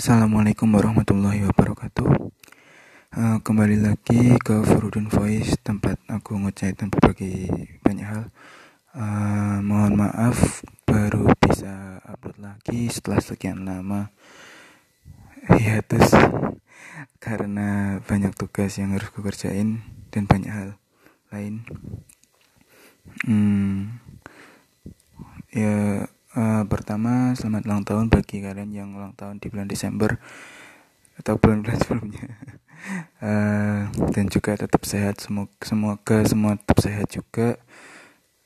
Assalamualaikum warahmatullahi wabarakatuh. Uh, Kembali lagi ke Furudun Voice Tempat aku ngeceritain berbagai banyak hal. Uh, Mohon maaf baru bisa upload lagi setelah sekian lama terus Karena banyak tugas yang harus aku kerjain Dan banyak hal lain. Hmm, Ya Uh, pertama, selamat ulang tahun bagi kalian yang ulang tahun di bulan Desember atau bulan-bulan sebelumnya. uh, dan juga tetap sehat, semoga, semoga semua tetap sehat juga.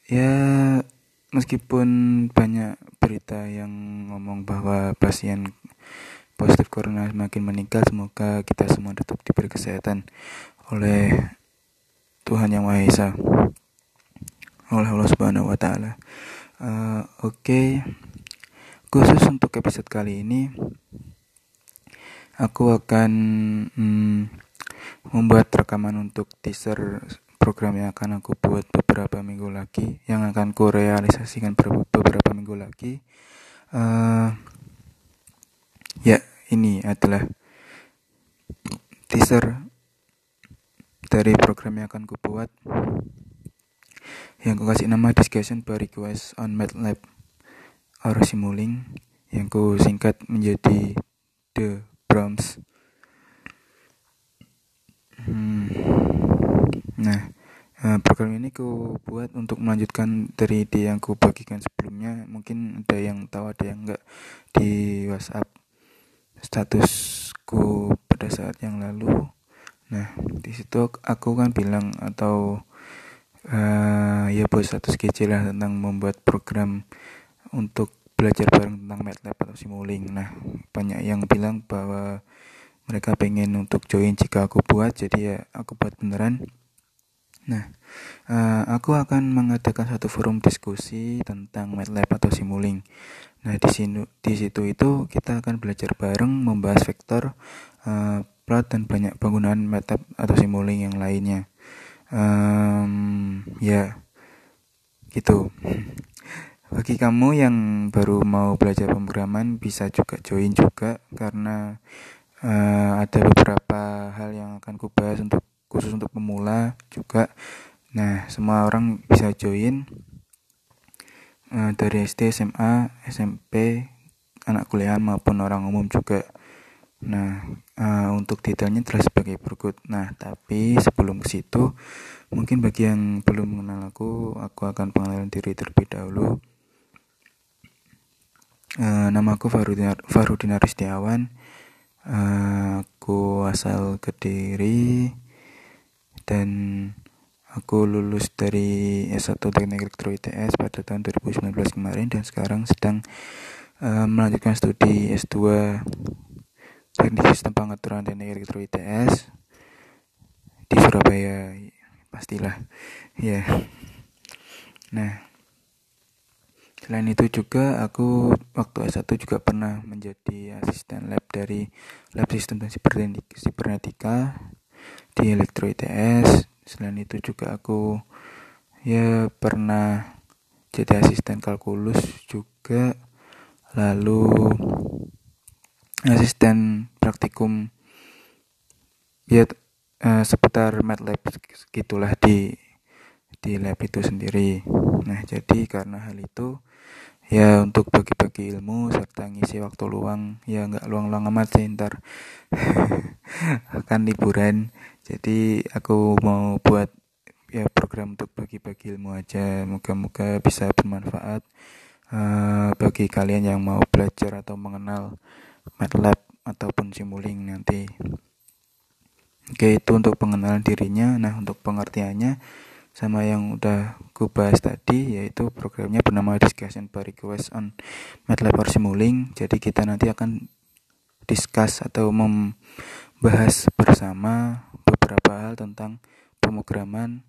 Ya, meskipun banyak berita yang ngomong bahwa pasien positif corona semakin meningkat, semoga kita semua tetap diberi kesehatan oleh Tuhan Yang Maha Esa. Oleh Allah Subhanahu wa taala. Uh, Oke, okay. khusus untuk episode kali ini, aku akan hmm, membuat rekaman untuk teaser program yang akan aku buat beberapa minggu lagi, yang akan ku realisasikan beberapa minggu lagi. Uh, ya, ini adalah teaser dari program yang akan ku buat yang ku kasih nama discussion by request on MATLAB or Simulink yang ku singkat menjadi The Brahms. Hmm. nah eh, program ini ku buat untuk melanjutkan dari ide yang ku bagikan sebelumnya. Mungkin ada yang tahu ada yang enggak di WhatsApp statusku pada saat yang lalu. Nah di situ aku kan bilang atau uh, ya buat satu sketch lah tentang membuat program untuk belajar bareng tentang MATLAB atau Simulink. Nah, banyak yang bilang bahwa mereka pengen untuk join jika aku buat, jadi ya aku buat beneran. Nah, uh, aku akan mengadakan satu forum diskusi tentang MATLAB atau Simulink. Nah, di sini di situ itu kita akan belajar bareng membahas vektor, uh, plot dan banyak penggunaan MATLAB atau Simulink yang lainnya um, ya gitu. Bagi kamu yang baru mau belajar pemrograman bisa juga join juga karena uh, ada beberapa hal yang akan kubahas untuk khusus untuk pemula juga. Nah semua orang bisa join uh, dari SD SMA SMP anak kuliah maupun orang umum juga Nah, uh, untuk detailnya telah sebagai berikut. Nah, tapi sebelum ke situ, mungkin bagi yang belum mengenal aku, aku akan pengenalan diri terlebih dahulu. Uh, nama aku Farudin, Farudin Aristiawan. Uh, aku asal Kediri dan aku lulus dari S1 Teknik Elektro ITS pada tahun 2019 kemarin dan sekarang sedang uh, melanjutkan studi S2 teknik sistem pengaturan teknik elektro ITS di Surabaya pastilah. Ya. Nah selain itu juga aku waktu S1 juga pernah menjadi asisten lab dari lab sistem dan sibernetika di elektro ITS selain itu juga aku ya pernah jadi asisten kalkulus juga. Lalu asisten praktikum ya uh, seputar MATLAB gitulah di di lab itu sendiri. Nah, jadi karena hal itu ya untuk bagi-bagi ilmu serta ngisi waktu luang ya nggak luang-luang amat sih ntar akan liburan jadi aku mau buat ya program untuk bagi-bagi ilmu aja moga-moga bisa bermanfaat uh, bagi kalian yang mau belajar atau mengenal MATLAB ataupun Simulink nanti. Oke, itu untuk pengenalan dirinya. Nah, untuk pengertiannya sama yang udah gue bahas tadi yaitu programnya bernama Discussion by Request on MATLAB or Simulink. Jadi kita nanti akan discuss atau membahas bersama beberapa hal tentang pemrograman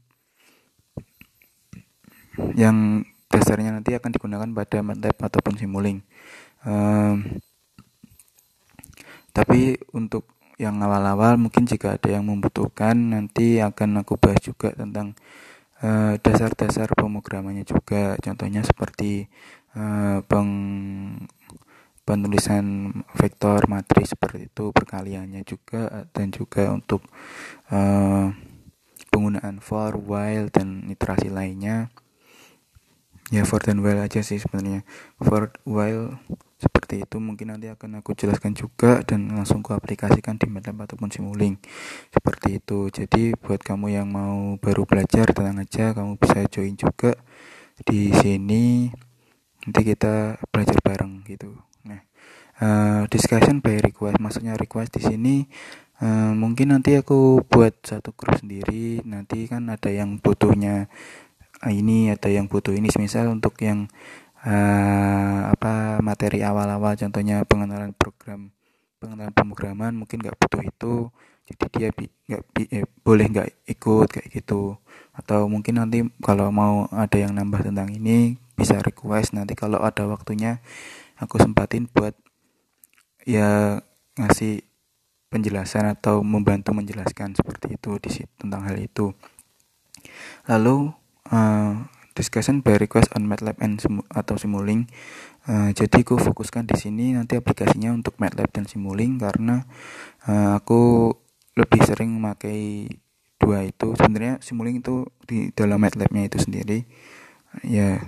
yang dasarnya nanti akan digunakan pada MATLAB ataupun Simulink. Um, tapi untuk yang awal-awal mungkin jika ada yang membutuhkan nanti akan aku bahas juga tentang eh, dasar-dasar pemrogramannya juga. Contohnya seperti uh, peng penulisan vektor matriks seperti itu perkaliannya juga dan juga untuk uh, penggunaan for while dan iterasi lainnya. Ya for dan while aja sih sebenarnya. For while seperti itu mungkin nanti akan aku jelaskan juga dan langsung ku aplikasikan di MATLAB ataupun Simulink. Seperti itu. Jadi buat kamu yang mau baru belajar tenang aja kamu bisa join juga di sini. Nanti kita belajar bareng gitu. Nah uh, discussion by request maksudnya request di sini uh, mungkin nanti aku buat satu grup sendiri. Nanti kan ada yang butuhnya ini ada yang butuh ini. Misal untuk yang uh, apa materi awal-awal contohnya pengenalan program pengenalan pemrograman mungkin nggak butuh itu. Jadi dia nggak eh, boleh nggak ikut kayak gitu. Atau mungkin nanti kalau mau ada yang nambah tentang ini bisa request. Nanti kalau ada waktunya aku sempatin buat ya ngasih penjelasan atau membantu menjelaskan seperti itu di tentang hal itu. Lalu uh, discussion by request on MATLAB and Simu, atau Simulink. Uh, jadi aku fokuskan di sini nanti aplikasinya untuk MATLAB dan Simulink karena uh, aku lebih sering memakai dua itu. Sebenarnya Simulink itu di dalam MATLAB-nya itu sendiri. Ya,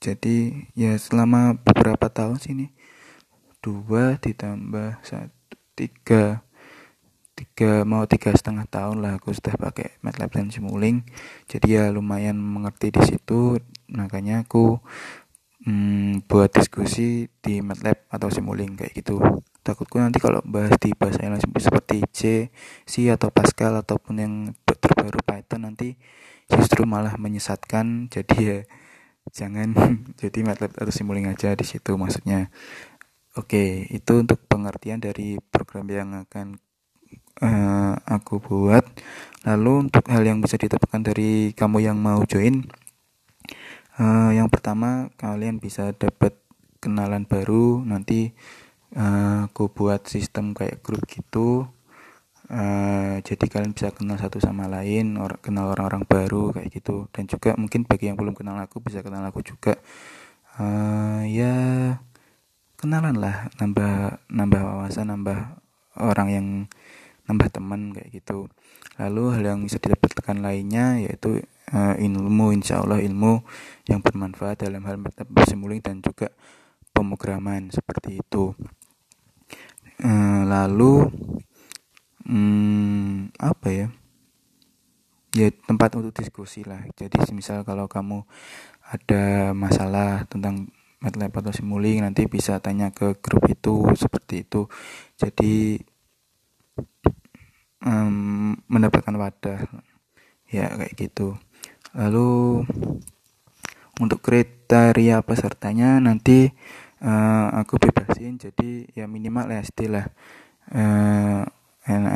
jadi ya selama beberapa tahun sini dua ditambah satu tiga tiga mau tiga setengah tahun lah aku sudah pakai MATLAB dan Simulink. Jadi ya lumayan mengerti di situ. Makanya aku hmm, buat diskusi di MATLAB atau Simulink kayak gitu. Takutku nanti kalau bahas di bahasa yang lain seperti C, C atau Pascal ataupun yang terbaru Python nanti justru malah menyesatkan. Jadi ya jangan jadi MATLAB atau Simulink aja di situ maksudnya. Oke, itu untuk pengertian dari program yang akan uh, aku buat. Lalu untuk hal yang bisa ditemukan dari kamu yang mau join uh, yang pertama kalian bisa dapat kenalan baru. Nanti uh, aku buat sistem kayak grup gitu. Uh, jadi kalian bisa kenal satu sama lain or kenal orang-orang baru kayak gitu. Dan juga mungkin bagi yang belum kenal aku bisa kenal aku juga. Uh, ya kenalan lah. Nambah nambah wawasan nambah orang yang nambah teman kayak gitu. Lalu hal yang bisa didapatkan lainnya yaitu uh, ilmu insya Allah ilmu yang bermanfaat dalam hal simulink dan juga pemrograman seperti itu. Uh, lalu hmm, apa ya? Ya tempat untuk diskusi lah. Jadi misal kalau kamu ada masalah tentang MATLAB atau Simulink nanti bisa tanya ke grup itu seperti itu. Jadi um, mendapatkan wadah. Ya kayak gitu. Lalu untuk kriteria pesertanya nanti uh, aku bebasin jadi ya minimal SD lah. Uh,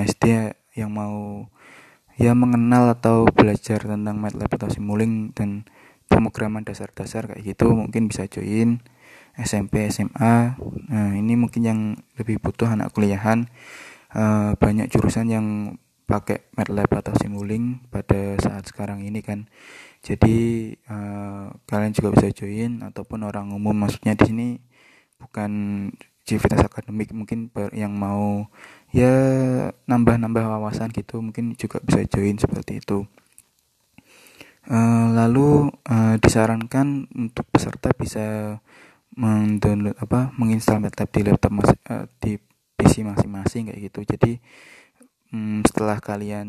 SD yang mau ya mengenal atau belajar tentang MATLAB atau Simulink dan pemrograman dasar-dasar kayak gitu mungkin bisa join SMP SMA nah ini mungkin yang lebih butuh anak kuliahan uh, banyak jurusan yang pakai MATLAB atau Simulink pada saat sekarang ini kan. Jadi uh, kalian juga bisa join ataupun orang umum maksudnya di sini bukan civitas akademik mungkin yang mau ya nambah-nambah wawasan gitu mungkin juga bisa join seperti itu. Uh, lalu uh, disarankan untuk peserta bisa mendownload apa menginstal MATLAB di laptop mas, uh, di PC masing-masing kayak gitu. Jadi hmm, setelah kalian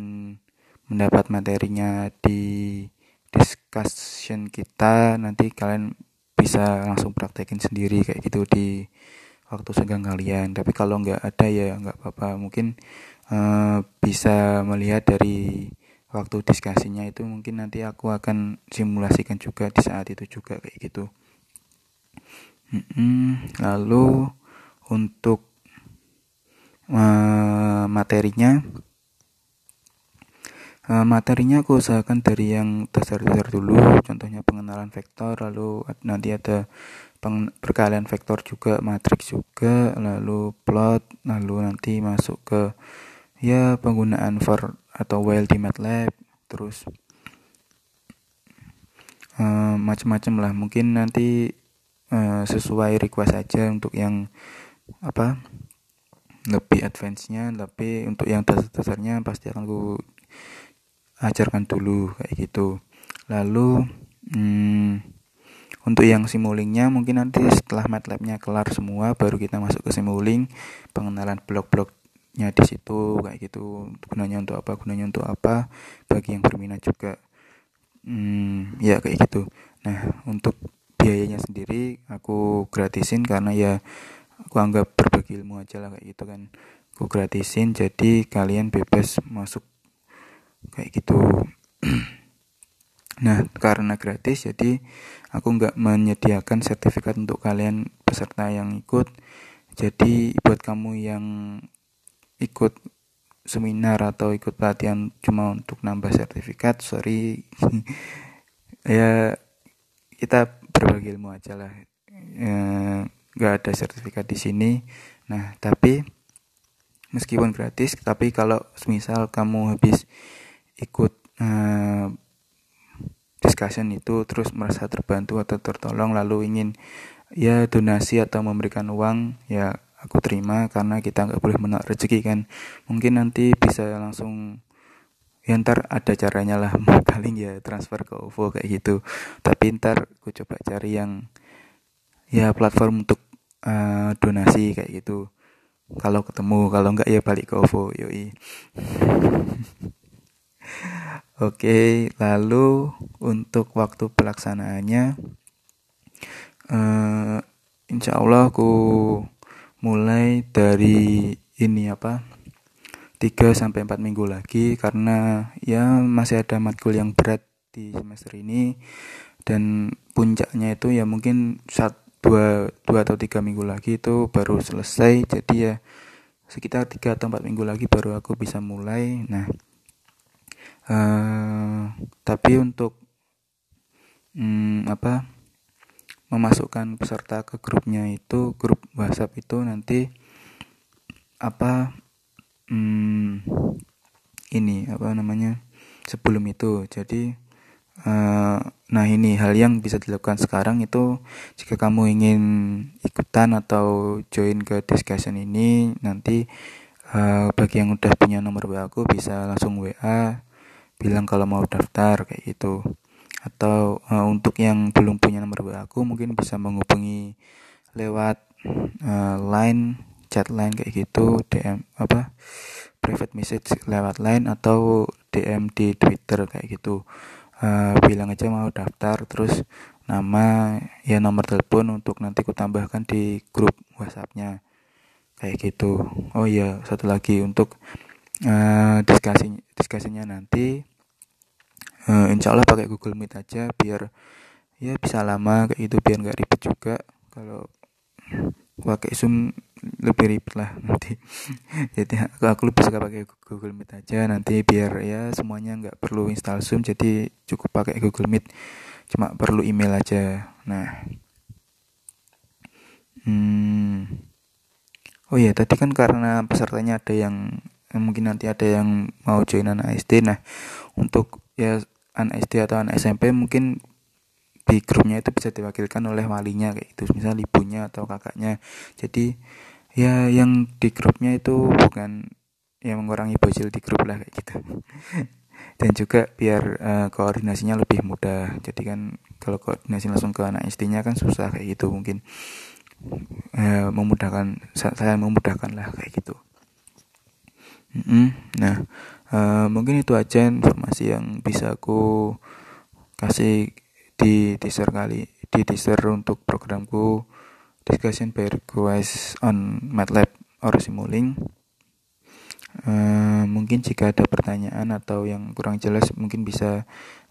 mendapat materinya di discussion kita nanti kalian bisa langsung praktekin sendiri kayak gitu di waktu senggang kalian. Tapi kalau nggak ada ya nggak apa-apa. Mungkin uh, bisa melihat dari waktu diskusinya itu mungkin nanti aku akan simulasikan juga di saat itu juga kayak gitu. Lalu untuk uh, materinya. Uh, materinya aku usahakan dari yang dasar-dasar dulu contohnya pengenalan vektor lalu nanti ada perkalian vektor juga matriks juga lalu plot lalu nanti masuk ke ya penggunaan for atau while di MATLAB terus uh, macam-macam lah. Mungkin nanti uh, sesuai request aja untuk yang apa lebih advance-nya tapi untuk yang dasar-dasarnya pasti akan ku ajarkan dulu kayak gitu. Lalu hmm, untuk yang simulingnya mungkin nanti setelah MATLAB-nya kelar semua baru kita masuk ke simuling pengenalan blok-bloknya di situ kayak gitu. Gunanya untuk apa gunanya untuk apa bagi yang berminat juga. Hmm, ya kayak gitu. Nah untuk biayanya sendiri aku gratisin karena ya aku anggap berbagi ilmu aja lah kayak gitu kan. Aku gratisin jadi kalian bebas masuk kayak gitu. Nah karena gratis jadi aku nggak menyediakan sertifikat untuk kalian peserta yang ikut. Jadi buat kamu yang ikut seminar atau ikut pelatihan cuma untuk nambah sertifikat sorry. Ya kita berbagi ilmu aja lah. Ya, nggak ada sertifikat di sini. Nah tapi meskipun gratis tapi kalau misal kamu habis ikut uh, discussion itu terus merasa terbantu atau tertolong lalu ingin ya donasi atau memberikan uang ya aku terima karena kita nggak boleh menolak rezeki kan. Mungkin nanti bisa langsung ya ntar ada caranya lah. Paling ya transfer ke OVO kayak gitu. Tapi ntar aku coba cari yang ya platform untuk uh, donasi kayak gitu. Kalau ketemu kalau enggak ya balik ke OVO yoi. Oke, lalu untuk waktu pelaksanaannya, uh, insya Allah aku mulai dari ini apa 3 sampai 4 minggu lagi karena ya masih ada matkul yang berat di semester ini. Dan puncaknya itu ya mungkin saat dua dua atau tiga minggu lagi itu baru selesai. Jadi ya sekitar tiga atau empat minggu lagi baru aku bisa mulai. Nah uh, tapi untuk hmm, apa memasukkan peserta ke grupnya itu grup WhatsApp itu nanti apa hmm, ini apa namanya sebelum itu. Jadi nah ini hal yang bisa dilakukan sekarang itu jika kamu ingin ikutan atau join ke discussion ini nanti uh, bagi yang udah punya nomor WA aku bisa langsung WA bilang kalau mau daftar kayak gitu. Atau uh, untuk yang belum punya nomor WA aku mungkin bisa menghubungi lewat uh, line chat line kayak gitu DM apa private message lewat line atau DM di Twitter kayak gitu uh, bilang aja mau daftar terus nama ya nomor telepon untuk nanti ku tambahkan di grup WhatsAppnya. Kayak gitu. Oh iya satu lagi untuk uh, diskusi diskusinya nanti uh, insya Allah pakai Google Meet aja biar ya bisa lama kayak itu biar nggak ribet juga. Kalau pakai Zoom lebih ribet lah nanti. Jadi aku, aku lebih suka pakai Google Meet aja nanti biar ya semuanya nggak perlu install Zoom jadi cukup pakai Google Meet. Cuma perlu email aja. Nah. Hmm, oh ya tadi kan karena pesertanya ada yang mungkin nanti ada yang mau join anak SD nah untuk ya anak SD atau anak SMP mungkin di grupnya itu bisa diwakilkan oleh walinya kayak gitu. Misal ibunya atau kakaknya. Jadi ya yang di grupnya itu bukan yang mengurangi bocil di grup lah kayak gitu. Dan juga biar uh, koordinasinya lebih mudah. Jadi kan kalau koordinasi langsung ke anak istrinya kan susah kayak gitu mungkin. Uh, memudahkan saya memudahkan lah kayak gitu. Mm -hmm. nah uh, mungkin itu aja informasi yang bisa aku kasih di teaser kali di teaser untuk programku discussion by request on MATLAB or Simulink. Uh, mungkin jika ada pertanyaan atau yang kurang jelas mungkin bisa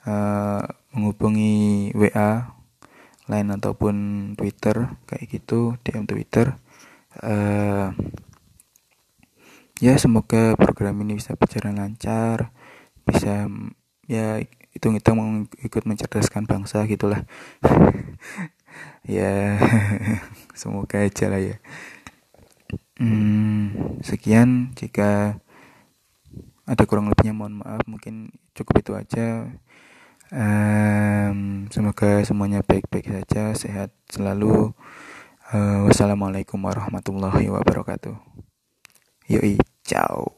uh, menghubungi WA lain ataupun Twitter kayak gitu DM Twitter. Uh, ya semoga program ini bisa berjalan lancar bisa ya hitung-hitung mau ikut mencerdaskan bangsa gitulah. Ya semoga aja lah ya. Hmm, sekian. Jika ada kurang lebihnya mohon maaf. Mungkin cukup itu aja. Um, semoga semuanya baik-baik saja sehat selalu. Uh, wassalamualaikum warahmatullahi wabarakatuh. Yoi ciao